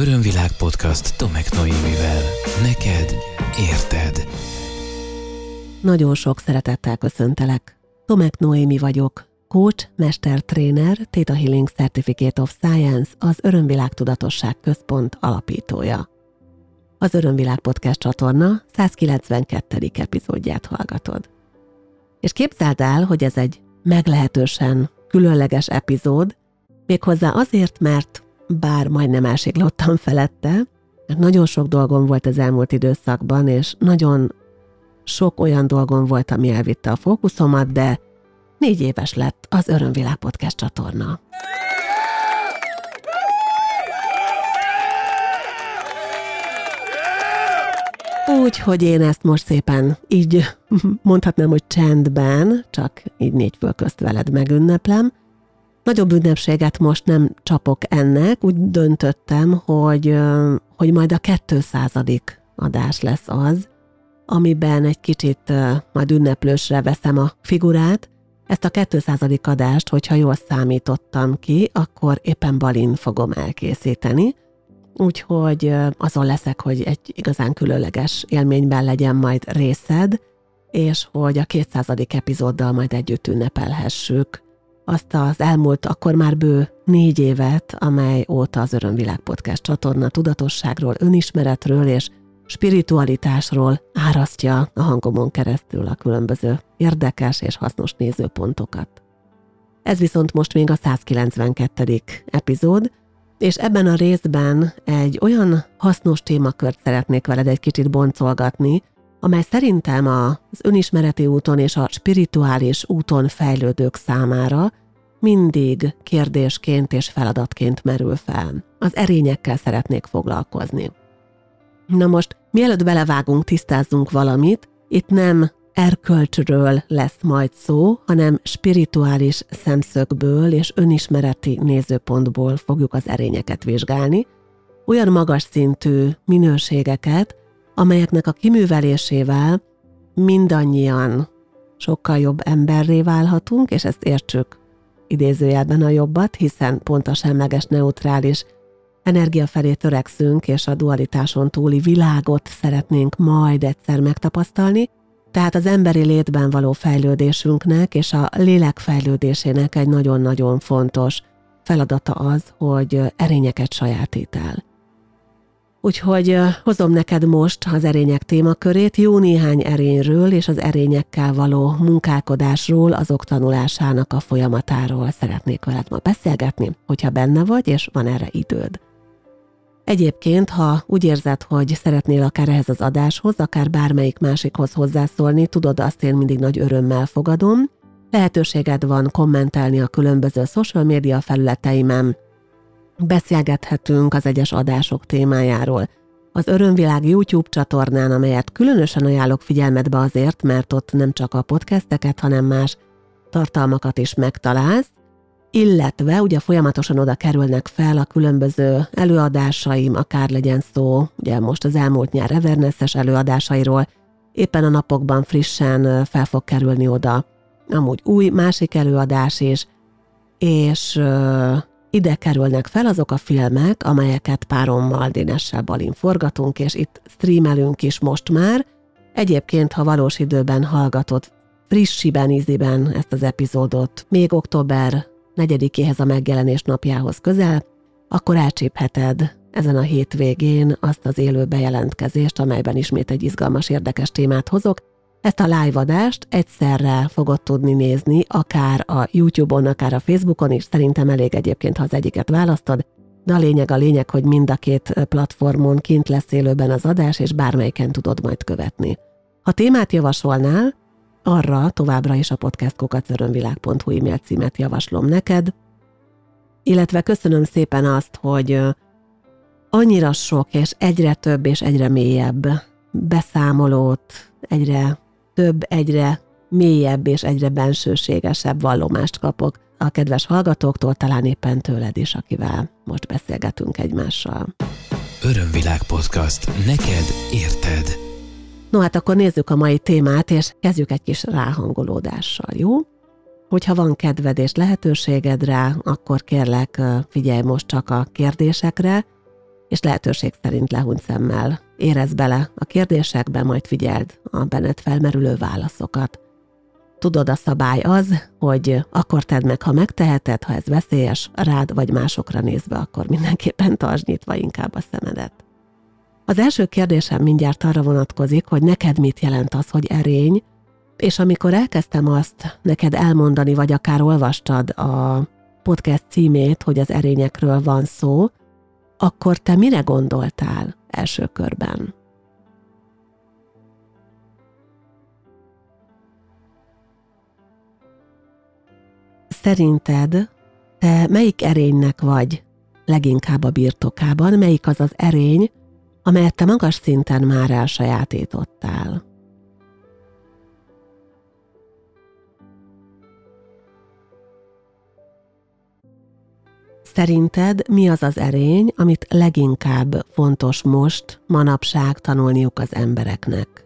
Örömvilág podcast Tomek Noémivel. Neked érted. Nagyon sok szeretettel köszöntelek. Tomek Noémi vagyok, coach, mestertréner, Theta Healing Certificate of Science, az Örömvilág Tudatosság Központ alapítója. Az Örömvilág Podcast csatorna 192. epizódját hallgatod. És képzeld el, hogy ez egy meglehetősen különleges epizód, méghozzá azért, mert bár majdnem elsiklottam felette, mert nagyon sok dolgom volt az elmúlt időszakban, és nagyon sok olyan dolgom volt, ami elvitte a fókuszomat, de négy éves lett az Örömvilág Podcast csatorna. Úgy, hogy én ezt most szépen így mondhatnám, hogy csendben, csak így négy fölközt veled megünneplem, Nagyobb ünnepséget most nem csapok ennek, úgy döntöttem, hogy, hogy majd a 200. adás lesz az, amiben egy kicsit majd ünneplősre veszem a figurát. Ezt a 200. adást, hogyha jól számítottam ki, akkor éppen balin fogom elkészíteni, úgyhogy azon leszek, hogy egy igazán különleges élményben legyen majd részed, és hogy a 200. epizóddal majd együtt ünnepelhessük azt az elmúlt akkor már bő négy évet, amely óta az Örömvilág Podcast csatorna tudatosságról, önismeretről és spiritualitásról árasztja a hangomon keresztül a különböző érdekes és hasznos nézőpontokat. Ez viszont most még a 192. epizód, és ebben a részben egy olyan hasznos témakört szeretnék veled egy kicsit boncolgatni, amely szerintem az önismereti úton és a spirituális úton fejlődők számára mindig kérdésként és feladatként merül fel. Az erényekkel szeretnék foglalkozni. Na most, mielőtt belevágunk, tisztázzunk valamit, itt nem erkölcsről lesz majd szó, hanem spirituális szemszögből és önismereti nézőpontból fogjuk az erényeket vizsgálni, olyan magas szintű minőségeket, amelyeknek a kiművelésével mindannyian sokkal jobb emberré válhatunk, és ezt értsük idézőjelben a jobbat, hiszen pont a semleges neutrális energia felé törekszünk, és a dualitáson túli világot szeretnénk majd egyszer megtapasztalni, tehát az emberi létben való fejlődésünknek és a lélek fejlődésének egy nagyon-nagyon fontos feladata az, hogy erényeket sajátít el. Úgyhogy hozom neked most az erények témakörét, jó néhány erényről és az erényekkel való munkálkodásról, azok tanulásának a folyamatáról szeretnék veled ma beszélgetni, hogyha benne vagy, és van erre időd. Egyébként, ha úgy érzed, hogy szeretnél akár ehhez az adáshoz, akár bármelyik másikhoz hozzászólni, tudod, azt én mindig nagy örömmel fogadom. Lehetőséged van kommentelni a különböző social média felületeimen, beszélgethetünk az egyes adások témájáról. Az Örömvilág YouTube csatornán, amelyet különösen ajánlok figyelmetbe azért, mert ott nem csak a podcasteket, hanem más tartalmakat is megtalálsz, illetve ugye folyamatosan oda kerülnek fel a különböző előadásaim, akár legyen szó, ugye most az elmúlt nyár Everness-es előadásairól, éppen a napokban frissen fel fog kerülni oda amúgy új másik előadás is, és ide kerülnek fel azok a filmek, amelyeket párommal, Dénessel Balin forgatunk, és itt streamelünk is most már. Egyébként, ha valós időben hallgatod frissiben, íziben ezt az epizódot, még október 4-éhez a megjelenés napjához közel, akkor elcsípheted ezen a hétvégén azt az élő bejelentkezést, amelyben ismét egy izgalmas, érdekes témát hozok, ezt a live adást egyszerre fogod tudni nézni, akár a YouTube-on, akár a Facebookon is, szerintem elég egyébként, ha az egyiket választod, de a lényeg a lényeg, hogy mind a két platformon kint lesz élőben az adás, és bármelyiken tudod majd követni. Ha témát javasolnál, arra továbbra is a podcastkokacörönvilág.hu e-mail címet javaslom neked, illetve köszönöm szépen azt, hogy annyira sok és egyre több és egyre mélyebb beszámolót, egyre több, egyre mélyebb és egyre bensőségesebb vallomást kapok a kedves hallgatóktól, talán éppen tőled is, akivel most beszélgetünk egymással. Örömvilág podcast. Neked érted. No hát akkor nézzük a mai témát, és kezdjük egy kis ráhangolódással, jó? Hogyha van kedved és lehetőséged rá, akkor kérlek figyelj most csak a kérdésekre, és lehetőség szerint lehúny szemmel. Érez bele a kérdésekbe, majd figyeld a benned felmerülő válaszokat. Tudod, a szabály az, hogy akkor tedd meg, ha megteheted, ha ez veszélyes, rád vagy másokra nézve, akkor mindenképpen tartsd nyitva inkább a szemedet. Az első kérdésem mindjárt arra vonatkozik, hogy neked mit jelent az, hogy erény, és amikor elkezdtem azt neked elmondani, vagy akár olvastad a podcast címét, hogy az erényekről van szó, akkor te mire gondoltál első körben? Szerinted te melyik erénynek vagy leginkább a birtokában, melyik az az erény, amelyet te magas szinten már elsajátítottál? Szerinted mi az az erény, amit leginkább fontos most, manapság tanulniuk az embereknek?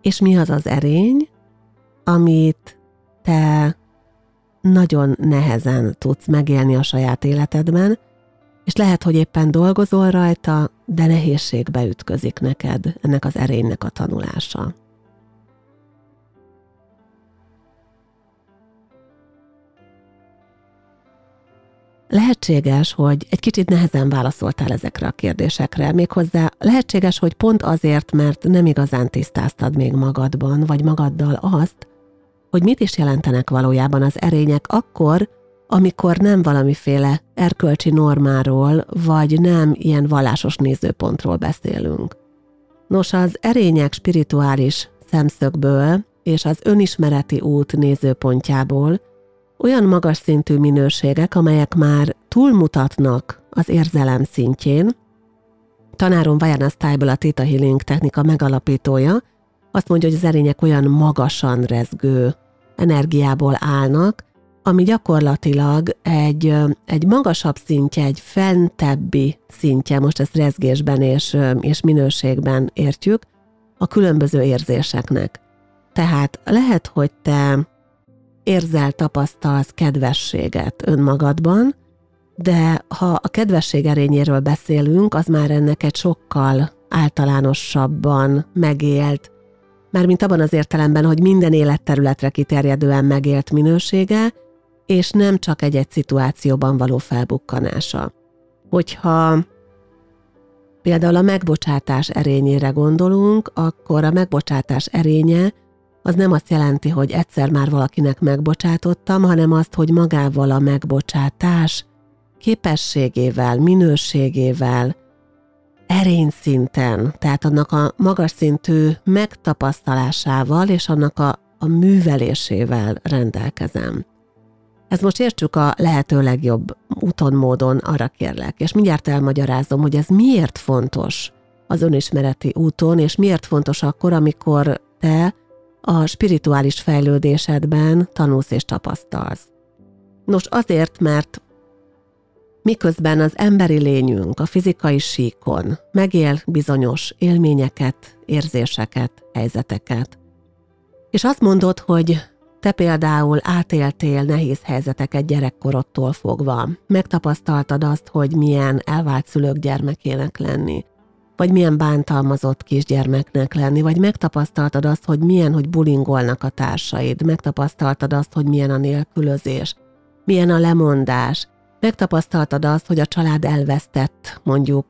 És mi az az erény, amit te nagyon nehezen tudsz megélni a saját életedben, és lehet, hogy éppen dolgozol rajta, de nehézségbe ütközik neked ennek az erénynek a tanulása. Lehetséges, hogy egy kicsit nehezen válaszoltál ezekre a kérdésekre, méghozzá lehetséges, hogy pont azért, mert nem igazán tisztáztad még magadban, vagy magaddal azt, hogy mit is jelentenek valójában az erények akkor, amikor nem valamiféle erkölcsi normáról, vagy nem ilyen vallásos nézőpontról beszélünk. Nos, az erények spirituális szemszögből és az önismereti út nézőpontjából olyan magas szintű minőségek, amelyek már túlmutatnak az érzelem szintjén. Tanárom Vajana Style a Theta Healing technika megalapítója azt mondja, hogy az erények olyan magasan rezgő energiából állnak, ami gyakorlatilag egy, egy magasabb szintje, egy fentebbi szintje, most ezt rezgésben és, és minőségben értjük, a különböző érzéseknek. Tehát lehet, hogy te érzel, tapasztalsz kedvességet önmagadban, de ha a kedvesség erényéről beszélünk, az már ennek egy sokkal általánosabban megélt, mármint abban az értelemben, hogy minden életterületre kiterjedően megélt minősége, és nem csak egy-egy szituációban való felbukkanása. Hogyha például a megbocsátás erényére gondolunk, akkor a megbocsátás erénye az nem azt jelenti, hogy egyszer már valakinek megbocsátottam, hanem azt, hogy magával a megbocsátás képességével, minőségével, erényszinten, tehát annak a magas szintű megtapasztalásával és annak a, a művelésével rendelkezem. Ezt most értsük a lehető legjobb úton, módon, arra kérlek, és mindjárt elmagyarázom, hogy ez miért fontos az önismereti úton, és miért fontos akkor, amikor te a spirituális fejlődésedben tanulsz és tapasztalsz. Nos, azért, mert miközben az emberi lényünk a fizikai síkon megél bizonyos élményeket, érzéseket, helyzeteket, és azt mondod, hogy te például átéltél nehéz helyzeteket gyerekkorodtól fogva, megtapasztaltad azt, hogy milyen elvált szülők gyermekének lenni, vagy milyen bántalmazott kisgyermeknek lenni, vagy megtapasztaltad azt, hogy milyen, hogy bulingolnak a társaid, megtapasztaltad azt, hogy milyen a nélkülözés, milyen a lemondás, megtapasztaltad azt, hogy a család elvesztett mondjuk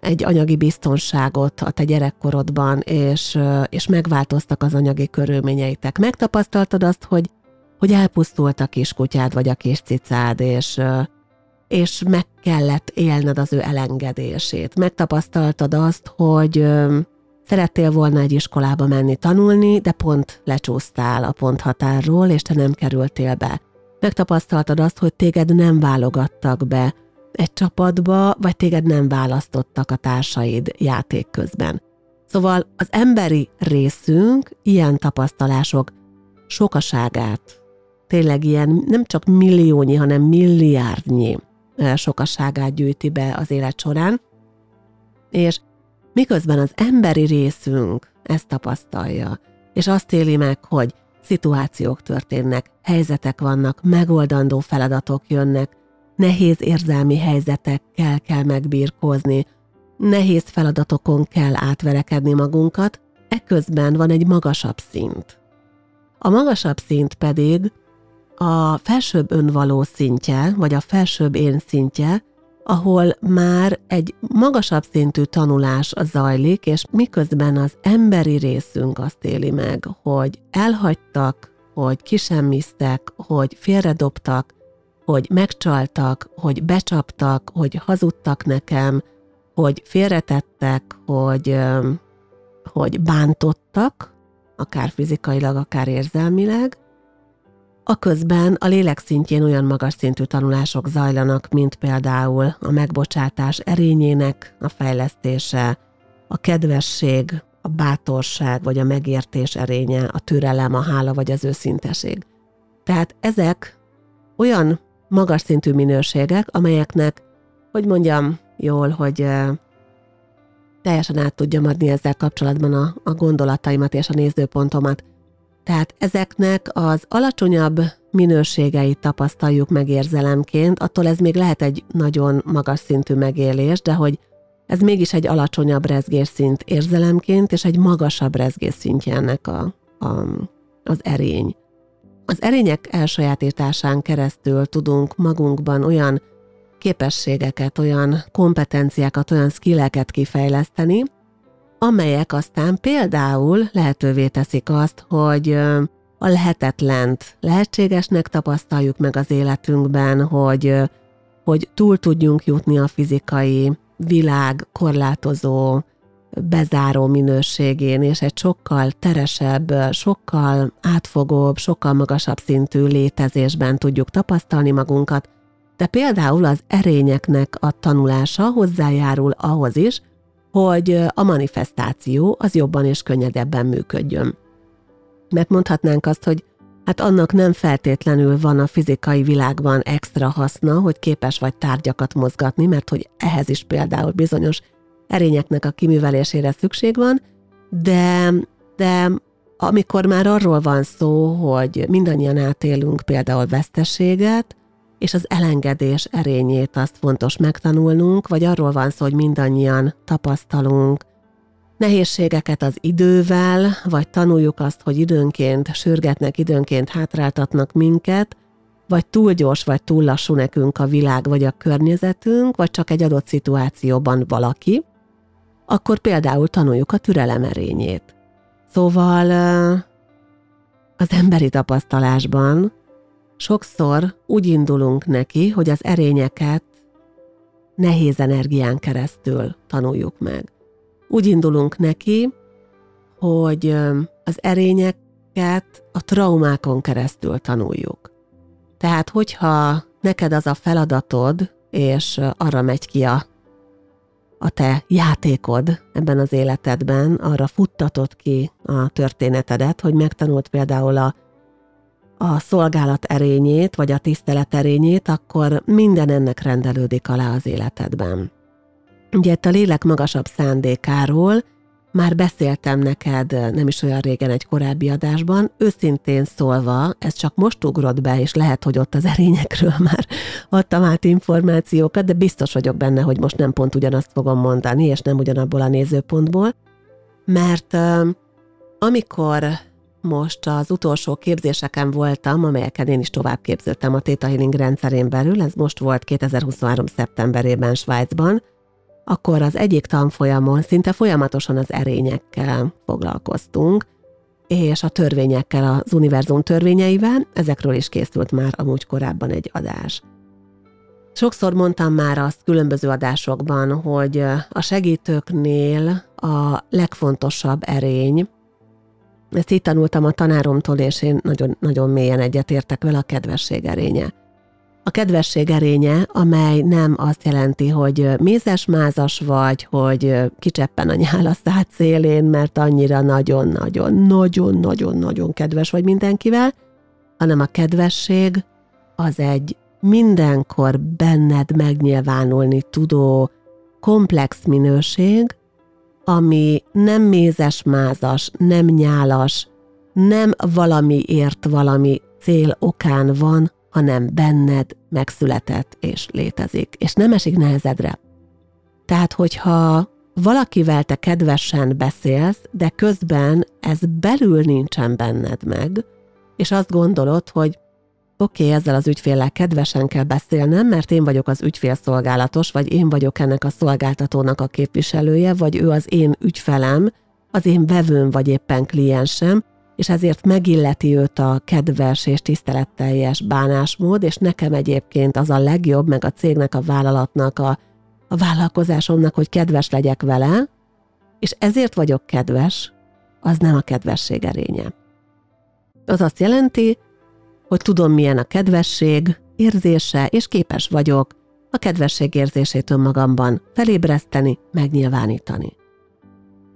egy anyagi biztonságot a te gyerekkorodban, és, és megváltoztak az anyagi körülményeitek. Megtapasztaltad azt, hogy, hogy elpusztult a kiskutyád vagy a kis cicád, és, és meg kellett élned az ő elengedését. Megtapasztaltad azt, hogy szerettél volna egy iskolába menni tanulni, de pont lecsúsztál a ponthatárról, és te nem kerültél be. Megtapasztaltad azt, hogy téged nem válogattak be egy csapatba, vagy téged nem választottak a társaid játék közben. Szóval az emberi részünk ilyen tapasztalások sokaságát, tényleg ilyen nem csak milliónyi, hanem milliárdnyi sokaságát gyűjti be az élet során, és miközben az emberi részünk ezt tapasztalja, és azt éli meg, hogy szituációk történnek, helyzetek vannak, megoldandó feladatok jönnek, nehéz érzelmi helyzetekkel kell megbírkozni, nehéz feladatokon kell átverekedni magunkat, eközben van egy magasabb szint. A magasabb szint pedig a felsőbb önvaló szintje, vagy a felsőbb én szintje, ahol már egy magasabb szintű tanulás zajlik, és miközben az emberi részünk azt éli meg, hogy elhagytak, hogy kisemmiztek, hogy félredobtak, hogy megcsaltak, hogy becsaptak, hogy hazudtak nekem, hogy félretettek, hogy, hogy bántottak, akár fizikailag, akár érzelmileg, a közben a lélek szintjén olyan magas szintű tanulások zajlanak, mint például a megbocsátás erényének a fejlesztése, a kedvesség, a bátorság vagy a megértés erénye, a türelem, a hála vagy az őszinteség. Tehát ezek olyan magas szintű minőségek, amelyeknek, hogy mondjam jól, hogy teljesen át tudjam adni ezzel kapcsolatban a, a gondolataimat és a nézőpontomat. Tehát ezeknek az alacsonyabb minőségeit tapasztaljuk meg érzelemként, attól ez még lehet egy nagyon magas szintű megélés, de hogy ez mégis egy alacsonyabb rezgésszint érzelemként, és egy magasabb rezgésszintje ennek a, a, az erény. Az erények elsajátításán keresztül tudunk magunkban olyan képességeket, olyan kompetenciákat, olyan skilleket kifejleszteni, amelyek aztán például lehetővé teszik azt, hogy a lehetetlent lehetségesnek tapasztaljuk meg az életünkben, hogy, hogy túl tudjunk jutni a fizikai világ korlátozó, bezáró minőségén, és egy sokkal teresebb, sokkal átfogóbb, sokkal magasabb szintű létezésben tudjuk tapasztalni magunkat, de például az erényeknek a tanulása hozzájárul ahhoz is, hogy a manifestáció az jobban és könnyedebben működjön. Mert mondhatnánk azt, hogy hát annak nem feltétlenül van a fizikai világban extra haszna, hogy képes vagy tárgyakat mozgatni, mert hogy ehhez is például bizonyos erényeknek a kiművelésére szükség van, de, de amikor már arról van szó, hogy mindannyian átélünk például veszteséget, és az elengedés erényét azt fontos megtanulnunk, vagy arról van szó, hogy mindannyian tapasztalunk nehézségeket az idővel, vagy tanuljuk azt, hogy időnként sürgetnek, időnként hátráltatnak minket, vagy túl gyors, vagy túl lassú nekünk a világ, vagy a környezetünk, vagy csak egy adott szituációban valaki, akkor például tanuljuk a türelem erényét. Szóval az emberi tapasztalásban Sokszor úgy indulunk neki, hogy az erényeket nehéz energián keresztül tanuljuk meg. Úgy indulunk neki, hogy az erényeket a traumákon keresztül tanuljuk. Tehát, hogyha neked az a feladatod, és arra megy ki a, a te játékod ebben az életedben, arra futtatod ki a történetedet, hogy megtanult például a a szolgálat erényét, vagy a tisztelet erényét, akkor minden ennek rendelődik alá az életedben. Ugye itt a lélek magasabb szándékáról már beszéltem neked nem is olyan régen egy korábbi adásban, őszintén szólva, ez csak most ugrott be, és lehet, hogy ott az erényekről már adtam át információkat, de biztos vagyok benne, hogy most nem pont ugyanazt fogom mondani, és nem ugyanabból a nézőpontból, mert amikor most az utolsó képzéseken voltam, amelyeken én is tovább képződtem a Theta Healing rendszerén belül, ez most volt 2023. szeptemberében Svájcban, akkor az egyik tanfolyamon szinte folyamatosan az erényekkel foglalkoztunk, és a törvényekkel, az univerzum törvényeivel, ezekről is készült már amúgy korábban egy adás. Sokszor mondtam már azt különböző adásokban, hogy a segítőknél a legfontosabb erény ezt így tanultam a tanáromtól, és én nagyon, nagyon mélyen egyetértek vele a kedvesség erénye. A kedvesség erénye, amely nem azt jelenti, hogy mézes-mázas vagy, hogy kicseppen a nyál a szád szélén, mert annyira nagyon-nagyon-nagyon-nagyon-nagyon kedves vagy mindenkivel, hanem a kedvesség az egy mindenkor benned megnyilvánulni tudó komplex minőség, ami nem mézes-mázas, nem nyálas, nem valamiért valami cél okán van, hanem benned megszületett és létezik, és nem esik nehezedre. Tehát, hogyha valakivel te kedvesen beszélsz, de közben ez belül nincsen benned meg, és azt gondolod, hogy oké, okay, ezzel az ügyféllel kedvesen kell beszélnem, mert én vagyok az ügyfélszolgálatos, vagy én vagyok ennek a szolgáltatónak a képviselője, vagy ő az én ügyfelem, az én vevőm, vagy éppen kliensem, és ezért megilleti őt a kedves és tiszteletteljes bánásmód, és nekem egyébként az a legjobb, meg a cégnek, a vállalatnak, a, a vállalkozásomnak, hogy kedves legyek vele, és ezért vagyok kedves, az nem a kedvesség erénye. Az azt jelenti, hogy tudom, milyen a kedvesség, érzése, és képes vagyok a kedvesség érzését önmagamban felébreszteni, megnyilvánítani.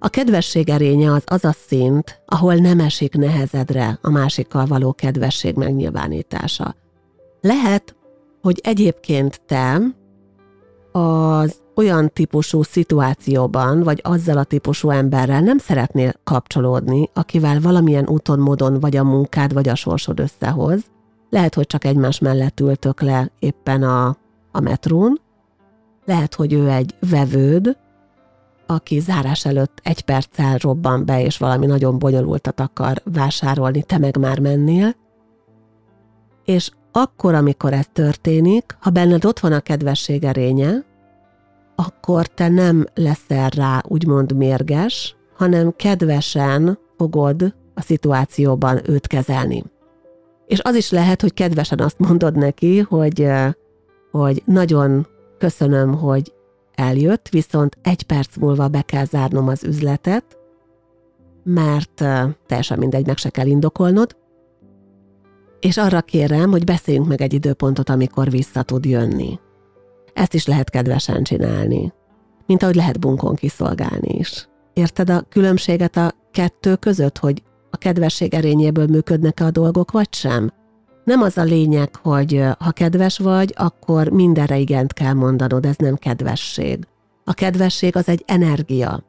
A kedvesség erénye az az a szint, ahol nem esik nehezedre a másikkal való kedvesség megnyilvánítása. Lehet, hogy egyébként te az olyan típusú szituációban, vagy azzal a típusú emberrel nem szeretnél kapcsolódni, akivel valamilyen úton, módon vagy a munkád, vagy a sorsod összehoz. Lehet, hogy csak egymás mellett ültök le éppen a, a metrón. Lehet, hogy ő egy vevőd, aki zárás előtt egy perccel robban be, és valami nagyon bonyolultat akar vásárolni, te meg már mennél. És akkor, amikor ez történik, ha benned ott van a kedvesség erénye, akkor te nem leszel rá úgymond mérges, hanem kedvesen fogod a szituációban őt kezelni. És az is lehet, hogy kedvesen azt mondod neki, hogy, hogy nagyon köszönöm, hogy eljött, viszont egy perc múlva be kell zárnom az üzletet, mert teljesen mindegy, meg se kell indokolnod, és arra kérem, hogy beszéljünk meg egy időpontot, amikor vissza tud jönni. Ezt is lehet kedvesen csinálni, mint ahogy lehet bunkon kiszolgálni is. Érted a különbséget a kettő között, hogy a kedvesség erényéből működnek-e a dolgok, vagy sem? Nem az a lényeg, hogy ha kedves vagy, akkor mindenre igent kell mondanod, ez nem kedvesség. A kedvesség az egy energia.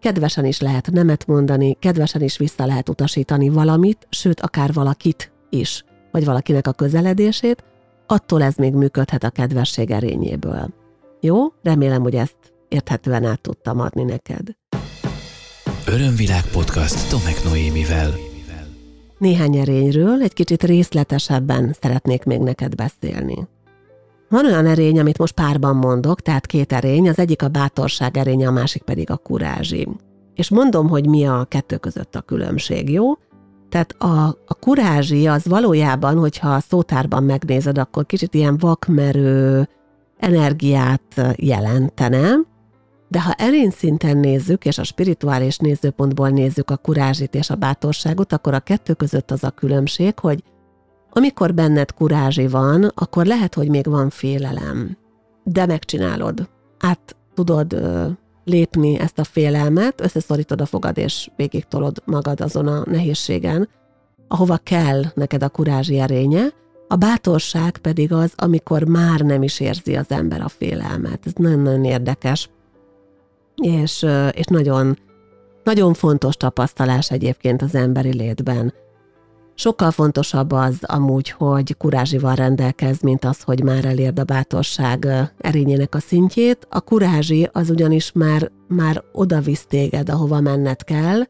Kedvesen is lehet nemet mondani, kedvesen is vissza lehet utasítani valamit, sőt, akár valakit is, vagy valakinek a közeledését, attól ez még működhet a kedvesség erényéből. Jó? Remélem, hogy ezt érthetően át tudtam adni neked. Örömvilág podcast Tomek Noémivel. Néhány erényről egy kicsit részletesebben szeretnék még neked beszélni. Van olyan erény, amit most párban mondok, tehát két erény, az egyik a bátorság erénye, a másik pedig a kurázsi. És mondom, hogy mi a kettő között a különbség, jó? Tehát a, a kurázsi az valójában, hogyha a szótárban megnézed, akkor kicsit ilyen vakmerő energiát jelentene, de ha erény szinten nézzük, és a spirituális nézőpontból nézzük a kurázsit és a bátorságot, akkor a kettő között az a különbség, hogy amikor benned kurázsi van, akkor lehet, hogy még van félelem, de megcsinálod. Át tudod lépni ezt a félelmet, összeszorítod a fogad, és végig tolod magad azon a nehézségen, ahova kell neked a kurázsi erénye, a bátorság pedig az, amikor már nem is érzi az ember a félelmet. Ez nagyon-nagyon érdekes, és, és nagyon, nagyon fontos tapasztalás egyébként az emberi létben. Sokkal fontosabb az amúgy, hogy kurázsival rendelkez, mint az, hogy már elérd a bátorság erényének a szintjét. A kurázsi az ugyanis már, már oda visz téged, ahova menned kell,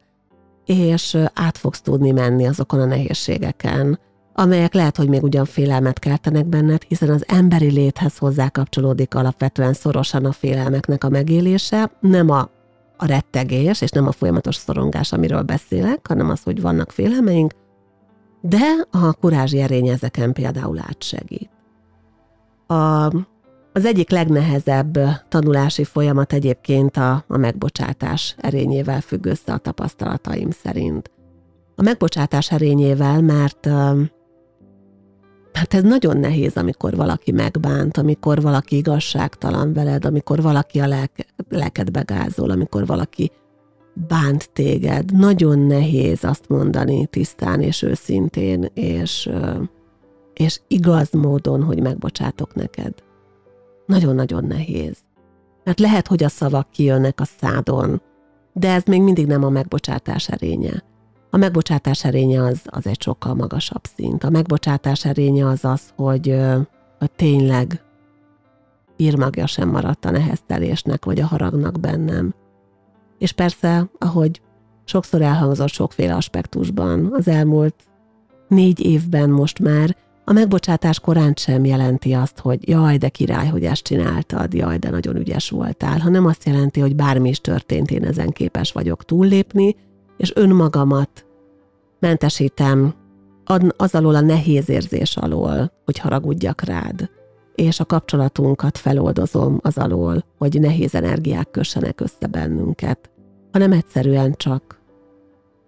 és át fogsz tudni menni azokon a nehézségeken, amelyek lehet, hogy még ugyan félelmet keltenek benned, hiszen az emberi léthez hozzá kapcsolódik alapvetően szorosan a félelmeknek a megélése, nem a, a rettegés, és nem a folyamatos szorongás, amiről beszélek, hanem az, hogy vannak félelmeink, de a kurázsi erény ezeken például átsegít. A, az egyik legnehezebb tanulási folyamat egyébként a, a megbocsátás erényével függ össze a tapasztalataim szerint. A megbocsátás erényével, mert Hát ez nagyon nehéz, amikor valaki megbánt, amikor valaki igazságtalan veled, amikor valaki a lelke, lelkedbe gázol, amikor valaki bánt téged. Nagyon nehéz azt mondani tisztán és őszintén, és, és igaz módon, hogy megbocsátok neked. Nagyon-nagyon nehéz. Mert lehet, hogy a szavak kijönnek a szádon, de ez még mindig nem a megbocsátás erénye A megbocsátás erénye az, az egy sokkal magasabb szint. A megbocsátás erénye az az, hogy, hogy tényleg írmagja sem maradt a neheztelésnek vagy a haragnak bennem. És persze, ahogy sokszor elhangzott sokféle aspektusban, az elmúlt négy évben most már a megbocsátás korán sem jelenti azt, hogy jaj, de király, hogy ezt csináltad, jaj, de nagyon ügyes voltál, hanem azt jelenti, hogy bármi is történt, én ezen képes vagyok túllépni, és önmagamat mentesítem az alól a nehéz érzés alól, hogy haragudjak rád, és a kapcsolatunkat feloldozom az alól, hogy nehéz energiák kössenek össze bennünket, hanem egyszerűen csak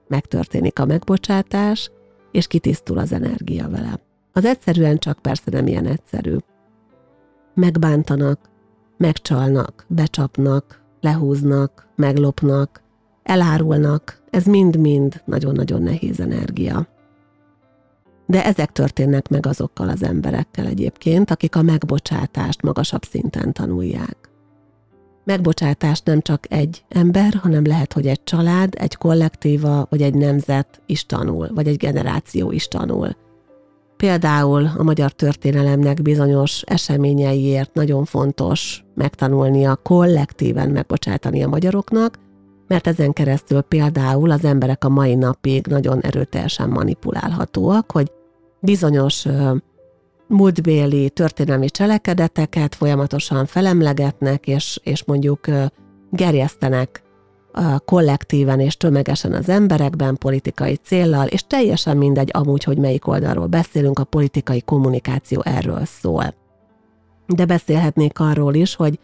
megtörténik a megbocsátás, és kitisztul az energia vele. Az egyszerűen csak persze nem ilyen egyszerű. Megbántanak, megcsalnak, becsapnak, lehúznak, meglopnak, elárulnak, ez mind-mind nagyon-nagyon nehéz energia. De ezek történnek meg azokkal az emberekkel egyébként, akik a megbocsátást magasabb szinten tanulják. Megbocsátást nem csak egy ember, hanem lehet, hogy egy család, egy kollektíva, vagy egy nemzet is tanul, vagy egy generáció is tanul. Például a magyar történelemnek bizonyos eseményeiért nagyon fontos megtanulnia kollektíven megbocsátani a magyaroknak, mert ezen keresztül például az emberek a mai napig nagyon erőteljesen manipulálhatóak, hogy bizonyos múltbéli történelmi cselekedeteket folyamatosan felemlegetnek, és, és mondjuk gerjesztenek kollektíven és tömegesen az emberekben politikai céllal, és teljesen mindegy amúgy, hogy melyik oldalról beszélünk, a politikai kommunikáció erről szól. De beszélhetnék arról is, hogy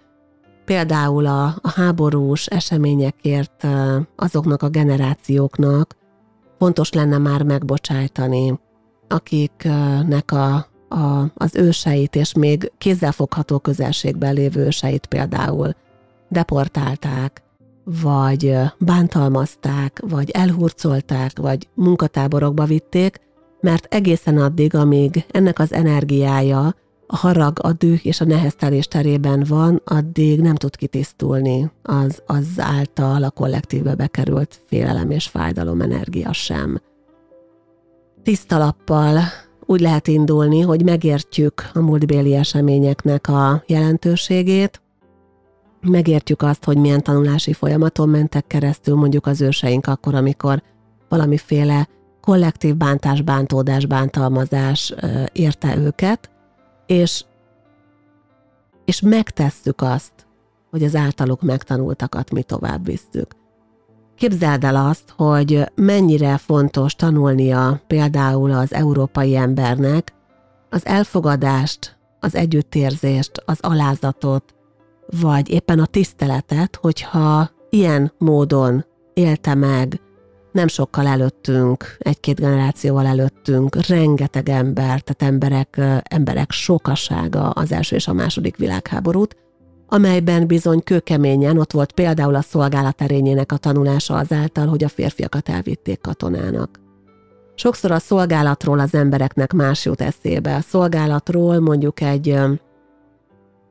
például a, a háborús eseményekért azoknak a generációknak fontos lenne már megbocsájtani, akiknek a, a, az őseit, és még kézzelfogható közelségben lévő őseit például deportálták, vagy bántalmazták, vagy elhurcolták, vagy munkatáborokba vitték, mert egészen addig, amíg ennek az energiája a harag, a düh és a neheztelés terében van, addig nem tud kitisztulni az, az által a kollektívbe bekerült félelem és fájdalom energia sem. Tiszta lappal úgy lehet indulni, hogy megértjük a múltbéli eseményeknek a jelentőségét, megértjük azt, hogy milyen tanulási folyamaton mentek keresztül mondjuk az őseink akkor, amikor valamiféle kollektív bántás, bántódás, bántalmazás érte őket, és, és megtesszük azt, hogy az általuk megtanultakat mi tovább visszük. Képzeld el azt, hogy mennyire fontos tanulnia például az európai embernek az elfogadást, az együttérzést, az alázatot, vagy éppen a tiszteletet, hogyha ilyen módon élte meg nem sokkal előttünk, egy-két generációval előttünk, rengeteg ember, tehát emberek, emberek sokasága az első és a második világháborút, amelyben bizony kőkeményen ott volt például a szolgálat erényének a tanulása azáltal, hogy a férfiakat elvitték katonának. Sokszor a szolgálatról az embereknek más jut eszébe. A szolgálatról mondjuk egy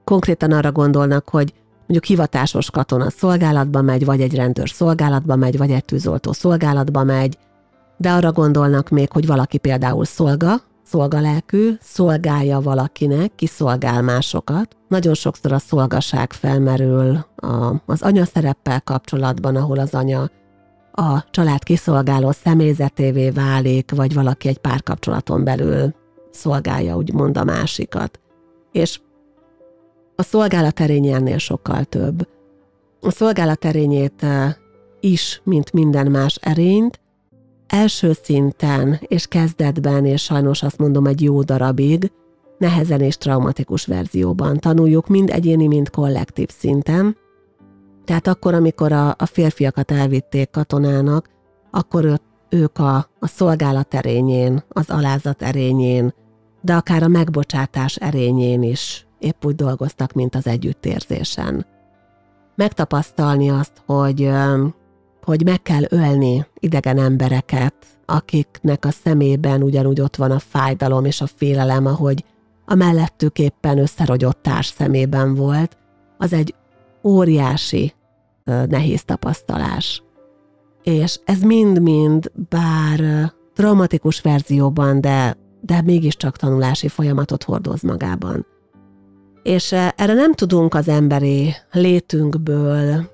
konkrétan arra gondolnak, hogy mondjuk hivatásos katona szolgálatba megy, vagy egy rendőr szolgálatba megy, vagy egy tűzoltó szolgálatba megy, de arra gondolnak még, hogy valaki például szolga, szolgalelkű, szolgálja valakinek, kiszolgál másokat. Nagyon sokszor a szolgaság felmerül a, az anya szereppel kapcsolatban, ahol az anya a család kiszolgáló személyzetévé válik, vagy valaki egy párkapcsolaton belül szolgálja, úgymond a másikat. És a szolgálat erényénél sokkal több. A szolgálat erényét eh, is, mint minden más erényt, első szinten és kezdetben, és sajnos azt mondom egy jó darabig, nehezen és traumatikus verzióban tanuljuk, mind egyéni, mind kollektív szinten. Tehát akkor, amikor a, a férfiakat elvitték katonának, akkor ő, ők a, a szolgálat erényén, az alázat erényén, de akár a megbocsátás erényén is épp úgy dolgoztak, mint az együttérzésen. Megtapasztalni azt, hogy hogy meg kell ölni idegen embereket, akiknek a szemében ugyanúgy ott van a fájdalom és a félelem, ahogy a mellettük éppen összerogyott társ szemében volt, az egy óriási, nehéz tapasztalás. És ez mind-mind, bár traumatikus verzióban, de, de mégiscsak tanulási folyamatot hordoz magában. És erre nem tudunk az emberi létünkből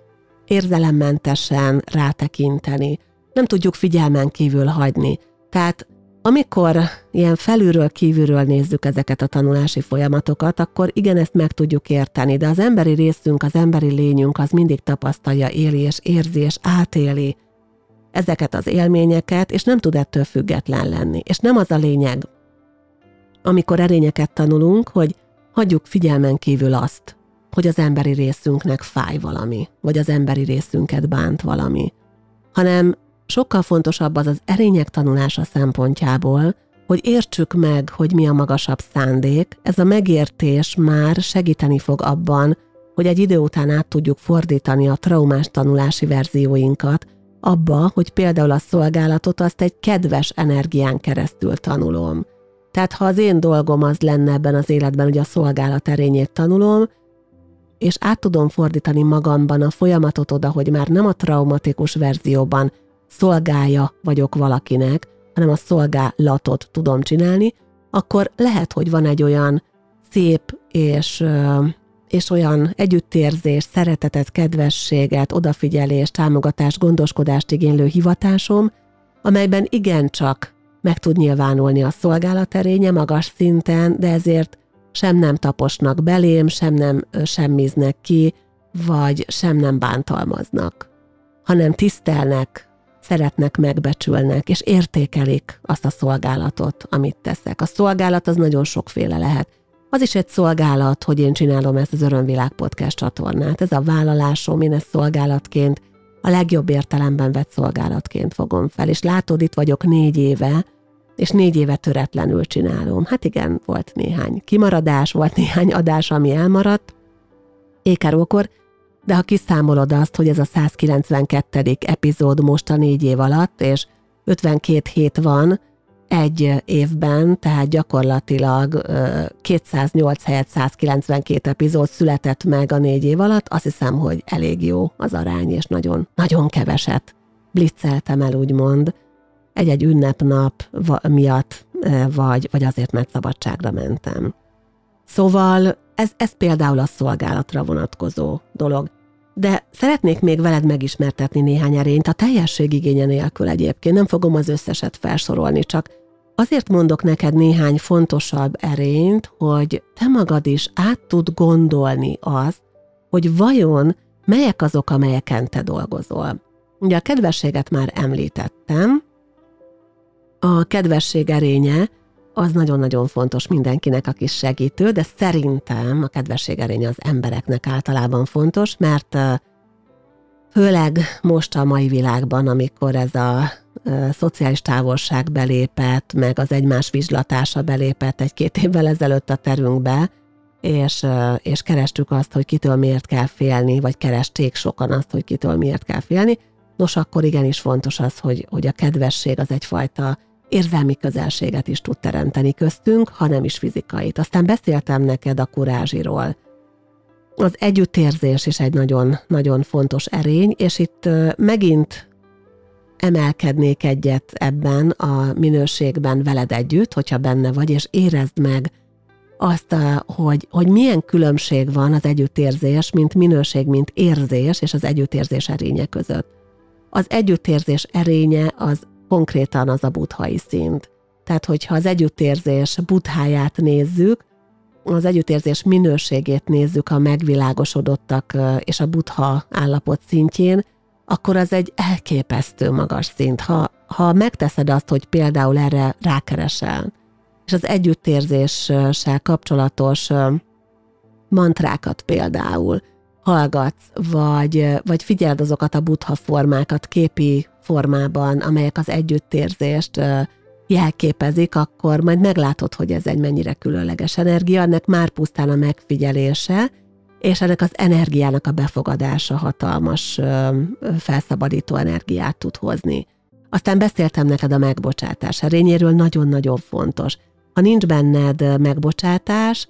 érzelemmentesen rátekinteni, nem tudjuk figyelmen kívül hagyni. Tehát amikor ilyen felülről kívülről nézzük ezeket a tanulási folyamatokat, akkor igen, ezt meg tudjuk érteni, de az emberi részünk, az emberi lényünk az mindig tapasztalja, éli és érzi és átéli ezeket az élményeket, és nem tud ettől független lenni. És nem az a lényeg, amikor erényeket tanulunk, hogy hagyjuk figyelmen kívül azt, hogy az emberi részünknek fáj valami, vagy az emberi részünket bánt valami, hanem sokkal fontosabb az az erények tanulása szempontjából, hogy értsük meg, hogy mi a magasabb szándék, ez a megértés már segíteni fog abban, hogy egy idő után át tudjuk fordítani a traumás tanulási verzióinkat, abba, hogy például a szolgálatot azt egy kedves energián keresztül tanulom. Tehát ha az én dolgom az lenne ebben az életben, hogy a szolgálat erényét tanulom, és át tudom fordítani magamban a folyamatot oda, hogy már nem a traumatikus verzióban szolgája vagyok valakinek, hanem a szolgálatot tudom csinálni, akkor lehet, hogy van egy olyan szép és, és olyan együttérzés, szeretetet, kedvességet, odafigyelést, támogatást, gondoskodást igénylő hivatásom, amelyben igencsak meg tud nyilvánulni a szolgálaterénye magas szinten, de ezért sem nem taposnak belém, sem nem semmiznek ki, vagy sem nem bántalmaznak, hanem tisztelnek, szeretnek, megbecsülnek, és értékelik azt a szolgálatot, amit teszek. A szolgálat az nagyon sokféle lehet. Az is egy szolgálat, hogy én csinálom ezt az Örömvilág podcast csatornát. Ez a vállalásom, én ezt szolgálatként, a legjobb értelemben vett szolgálatként fogom fel. És látod, itt vagyok négy éve, és négy éve töretlenül csinálom. Hát igen, volt néhány kimaradás, volt néhány adás, ami elmaradt, ékerókor, de ha kiszámolod azt, hogy ez a 192. epizód most a négy év alatt, és 52 hét van egy évben, tehát gyakorlatilag 208 helyett 192 epizód született meg a négy év alatt, azt hiszem, hogy elég jó az arány, és nagyon, nagyon keveset blitzeltem el, úgymond, egy-egy ünnepnap miatt, vagy, vagy azért, mert szabadságra mentem. Szóval ez, ez például a szolgálatra vonatkozó dolog. De szeretnék még veled megismertetni néhány erényt, a teljesség igénye nélkül egyébként, nem fogom az összeset felsorolni, csak azért mondok neked néhány fontosabb erényt, hogy te magad is át tud gondolni azt, hogy vajon melyek azok, amelyeken te dolgozol. Ugye a kedvességet már említettem, a kedvesség erénye az nagyon-nagyon fontos mindenkinek, aki segítő, de szerintem a kedvesség erénye az embereknek általában fontos, mert főleg most a mai világban, amikor ez a szociális távolság belépett, meg az egymás vizslatása belépett egy-két évvel ezelőtt a terünkbe, és, és kerestük azt, hogy kitől miért kell félni, vagy keresték sokan azt, hogy kitől miért kell félni. Nos, akkor igenis fontos az, hogy, hogy a kedvesség az egyfajta érzelmi közelséget is tud teremteni köztünk, ha nem is fizikait. Aztán beszéltem neked a kurázsiról. Az együttérzés is egy nagyon-nagyon fontos erény, és itt megint emelkednék egyet ebben a minőségben veled együtt, hogyha benne vagy, és érezd meg azt, hogy, hogy milyen különbség van az együttérzés, mint minőség, mint érzés, és az együttérzés erénye között. Az együttérzés erénye az konkrétan az a buthai szint. Tehát, hogyha az együttérzés butháját nézzük, az együttérzés minőségét nézzük a megvilágosodottak és a butha állapot szintjén, akkor az egy elképesztő magas szint. Ha, ha megteszed azt, hogy például erre rákeresel, és az együttérzéssel kapcsolatos mantrákat például hallgatsz, vagy, vagy figyeld azokat a butha formákat képi formában, amelyek az együttérzést jelképezik, akkor majd meglátod, hogy ez egy mennyire különleges energia, ennek már pusztán a megfigyelése, és ennek az energiának a befogadása hatalmas felszabadító energiát tud hozni. Aztán beszéltem neked a megbocsátás erényéről, nagyon-nagyon fontos. Ha nincs benned megbocsátás,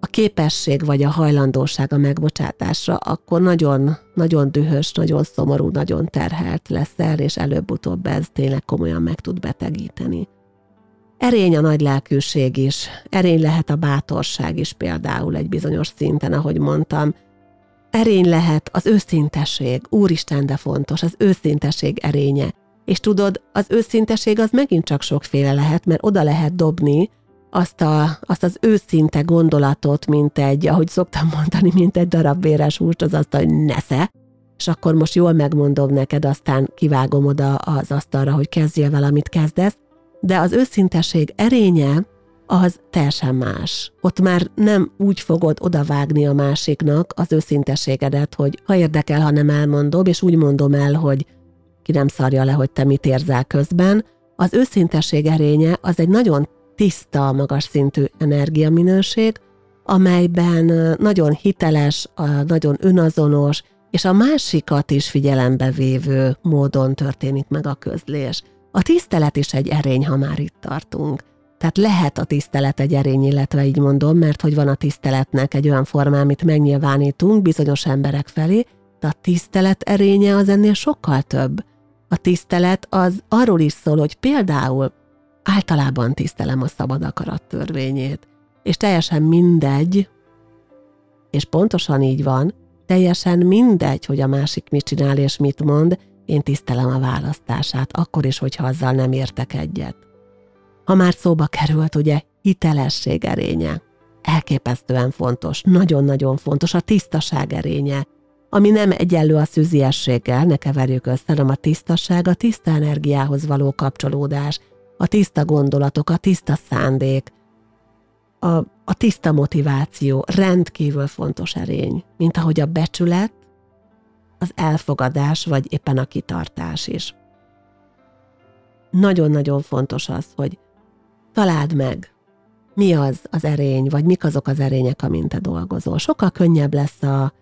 a képesség vagy a hajlandóság a megbocsátásra, akkor nagyon, nagyon dühös, nagyon szomorú, nagyon terhelt leszel, és előbb-utóbb ez tényleg komolyan meg tud betegíteni. Erény a nagy lelkűség is, erény lehet a bátorság is például egy bizonyos szinten, ahogy mondtam. Erény lehet az őszinteség, úristen, de fontos, az őszinteség erénye. És tudod, az őszinteség az megint csak sokféle lehet, mert oda lehet dobni azt, a, azt az őszinte gondolatot, mint egy, ahogy szoktam mondani, mint egy darab véres húst, az azt, hogy nesze, és akkor most jól megmondom neked, aztán kivágom oda az asztalra, hogy kezdjél valamit kezdesz, de az őszinteség erénye az teljesen más. Ott már nem úgy fogod odavágni a másiknak az őszinteségedet, hogy ha érdekel, ha nem elmondom, és úgy mondom el, hogy ki nem szarja le, hogy te mit érzel közben. Az őszinteség erénye az egy nagyon tiszta, magas szintű energiaminőség, amelyben nagyon hiteles, nagyon önazonos, és a másikat is figyelembe vévő módon történik meg a közlés. A tisztelet is egy erény, ha már itt tartunk. Tehát lehet a tisztelet egy erény, illetve így mondom, mert hogy van a tiszteletnek egy olyan formá, amit megnyilvánítunk bizonyos emberek felé, de a tisztelet erénye az ennél sokkal több. A tisztelet az arról is szól, hogy például általában tisztelem a szabad akarat törvényét, és teljesen mindegy, és pontosan így van, teljesen mindegy, hogy a másik mit csinál és mit mond, én tisztelem a választását, akkor is, hogyha azzal nem értek egyet. Ha már szóba került, ugye, hitelesség erénye. Elképesztően fontos, nagyon-nagyon fontos a tisztaság erénye, ami nem egyenlő a szűziességgel, ne keverjük össze, hanem a tisztaság, a tiszta energiához való kapcsolódás, a tiszta gondolatok, a tiszta szándék, a, a tiszta motiváció rendkívül fontos erény, mint ahogy a becsület, az elfogadás, vagy éppen a kitartás is. Nagyon-nagyon fontos az, hogy találd meg, mi az az erény, vagy mik azok az erények, amint te dolgozol. Sokkal könnyebb lesz a,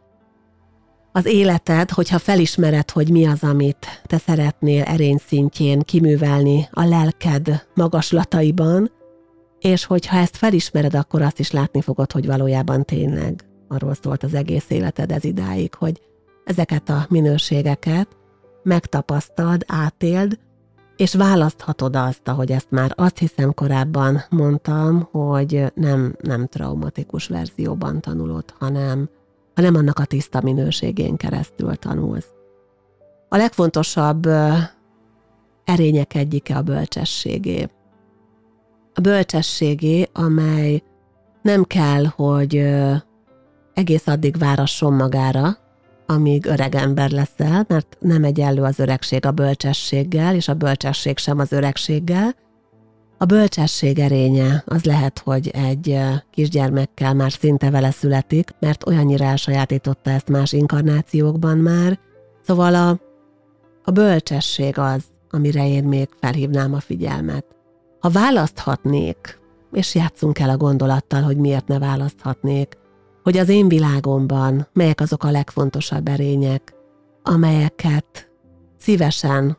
az életed, hogyha felismered, hogy mi az, amit te szeretnél erény szintjén kiművelni a lelked magaslataiban, és hogyha ezt felismered, akkor azt is látni fogod, hogy valójában tényleg arról szólt az egész életed ez idáig, hogy ezeket a minőségeket megtapasztald, átéld, és választhatod azt, ahogy ezt már azt hiszem korábban mondtam, hogy nem, nem traumatikus verzióban tanulod, hanem, hanem annak a tiszta minőségén keresztül tanulsz. A legfontosabb erények egyike a bölcsességé. A bölcsességé, amely nem kell, hogy egész addig várasson magára, amíg öreg ember leszel, mert nem egyenlő az öregség a bölcsességgel, és a bölcsesség sem az öregséggel. A bölcsesség erénye az lehet, hogy egy kisgyermekkel már szinte vele születik, mert olyannyira elsajátította ezt más inkarnációkban már. Szóval a, a bölcsesség az, amire én még felhívnám a figyelmet. Ha választhatnék, és játszunk el a gondolattal, hogy miért ne választhatnék, hogy az én világomban melyek azok a legfontosabb erények, amelyeket szívesen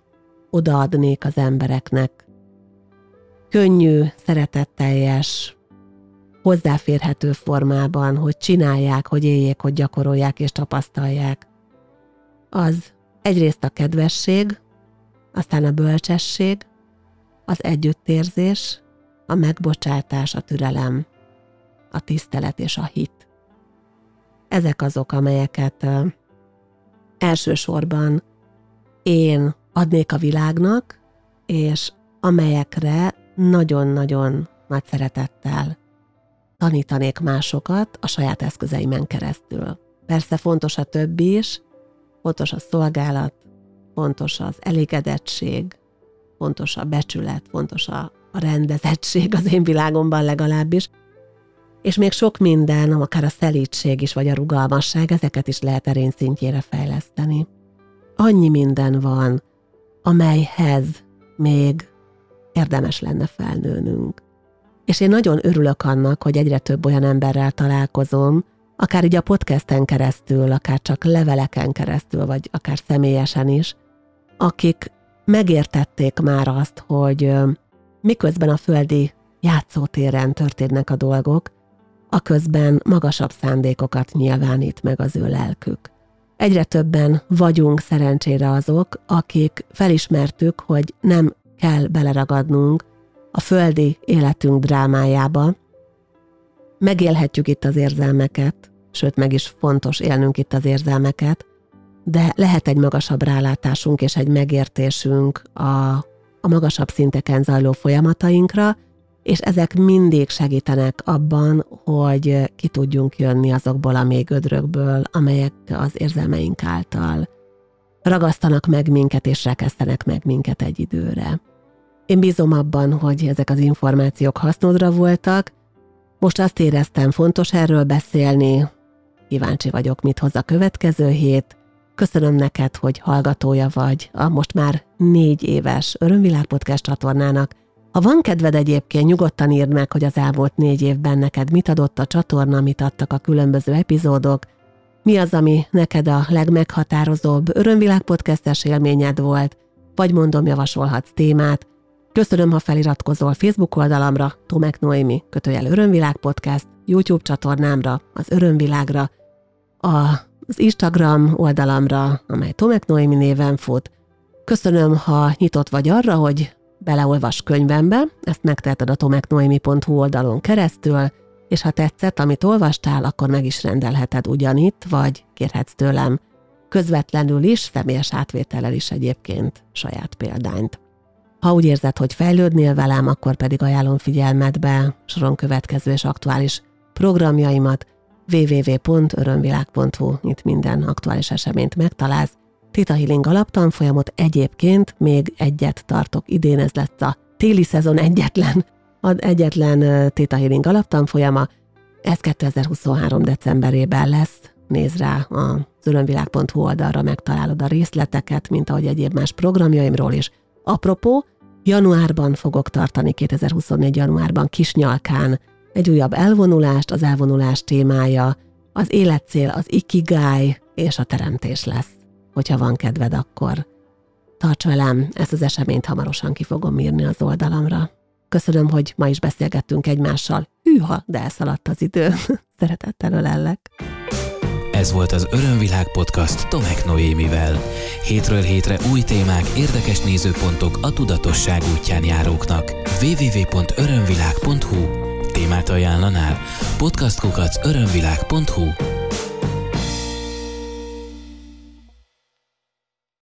odaadnék az embereknek. Könnyű, szeretetteljes, hozzáférhető formában, hogy csinálják, hogy éljék, hogy gyakorolják és tapasztalják. Az egyrészt a kedvesség, aztán a bölcsesség, az együttérzés, a megbocsátás, a türelem, a tisztelet és a hit. Ezek azok, amelyeket elsősorban én adnék a világnak, és amelyekre nagyon-nagyon nagy szeretettel tanítanék másokat a saját eszközeimen keresztül. Persze fontos a többi is, fontos a szolgálat, fontos az elégedettség, fontos a becsület, fontos a, a rendezettség az én világomban legalábbis, és még sok minden, akár a szelítség is, vagy a rugalmasság, ezeket is lehet erény szintjére fejleszteni. Annyi minden van, amelyhez még érdemes lenne felnőnünk. És én nagyon örülök annak, hogy egyre több olyan emberrel találkozom, akár így a podcasten keresztül, akár csak leveleken keresztül, vagy akár személyesen is, akik megértették már azt, hogy miközben a földi játszótéren történnek a dolgok, aközben magasabb szándékokat nyilvánít meg az ő lelkük. Egyre többen vagyunk szerencsére azok, akik felismertük, hogy nem kell beleragadnunk a földi életünk drámájába. Megélhetjük itt az érzelmeket, sőt meg is fontos élnünk itt az érzelmeket, de lehet egy magasabb rálátásunk és egy megértésünk a, a magasabb szinteken zajló folyamatainkra, és ezek mindig segítenek abban, hogy ki tudjunk jönni azokból a mély gödrökből, amelyek az érzelmeink által ragasztanak meg minket és rekesztenek meg minket egy időre. Én bízom abban, hogy ezek az információk hasznodra voltak, most azt éreztem, fontos erről beszélni, kíváncsi vagyok, mit hoz a következő hét, Köszönöm neked, hogy hallgatója vagy a most már négy éves Örömvilág Podcast csatornának, ha van kedved egyébként, nyugodtan írd meg, hogy az elmúlt négy évben neked mit adott a csatorna, mit adtak a különböző epizódok, mi az, ami neked a legmeghatározóbb Örömvilág podcastes élményed volt, vagy mondom, javasolhatsz témát. Köszönöm, ha feliratkozol Facebook oldalamra, Tomek Noémi, kötőjel Örömvilág Podcast, YouTube csatornámra, az Örömvilágra, az Instagram oldalamra, amely Tomek Noémi néven fut. Köszönöm, ha nyitott vagy arra, hogy beleolvas könyvembe, ezt megteheted a tomeknoemi.hu oldalon keresztül, és ha tetszett, amit olvastál, akkor meg is rendelheted ugyanitt, vagy kérhetsz tőlem. Közvetlenül is, személyes átvétellel is egyébként saját példányt. Ha úgy érzed, hogy fejlődnél velem, akkor pedig ajánlom figyelmetbe soron következő és aktuális programjaimat. www.örömvilág.hu, itt minden aktuális eseményt megtalálsz, Theta Healing alaptanfolyamot egyébként még egyet tartok. Idén ez lett a téli szezon egyetlen, az egyetlen Theta Healing alaptanfolyama. Ez 2023. decemberében lesz. Nézd rá a örömvilág.hu oldalra, megtalálod a részleteket, mint ahogy egyéb más programjaimról is. Apropó, januárban fogok tartani, 2024. januárban Kisnyalkán egy újabb elvonulást, az elvonulás témája, az életcél, az ikigai és a teremtés lesz hogyha van kedved, akkor tarts velem, ezt az eseményt hamarosan ki fogom írni az oldalamra. Köszönöm, hogy ma is beszélgettünk egymással. Hűha, de elszaladt az idő. Szeretettel ölellek. Ez volt az Örömvilág podcast Tomek Noémivel. Hétről hétre új témák, érdekes nézőpontok a tudatosság útján járóknak. www.örömvilág.hu Témát ajánlanál? Podcastkukac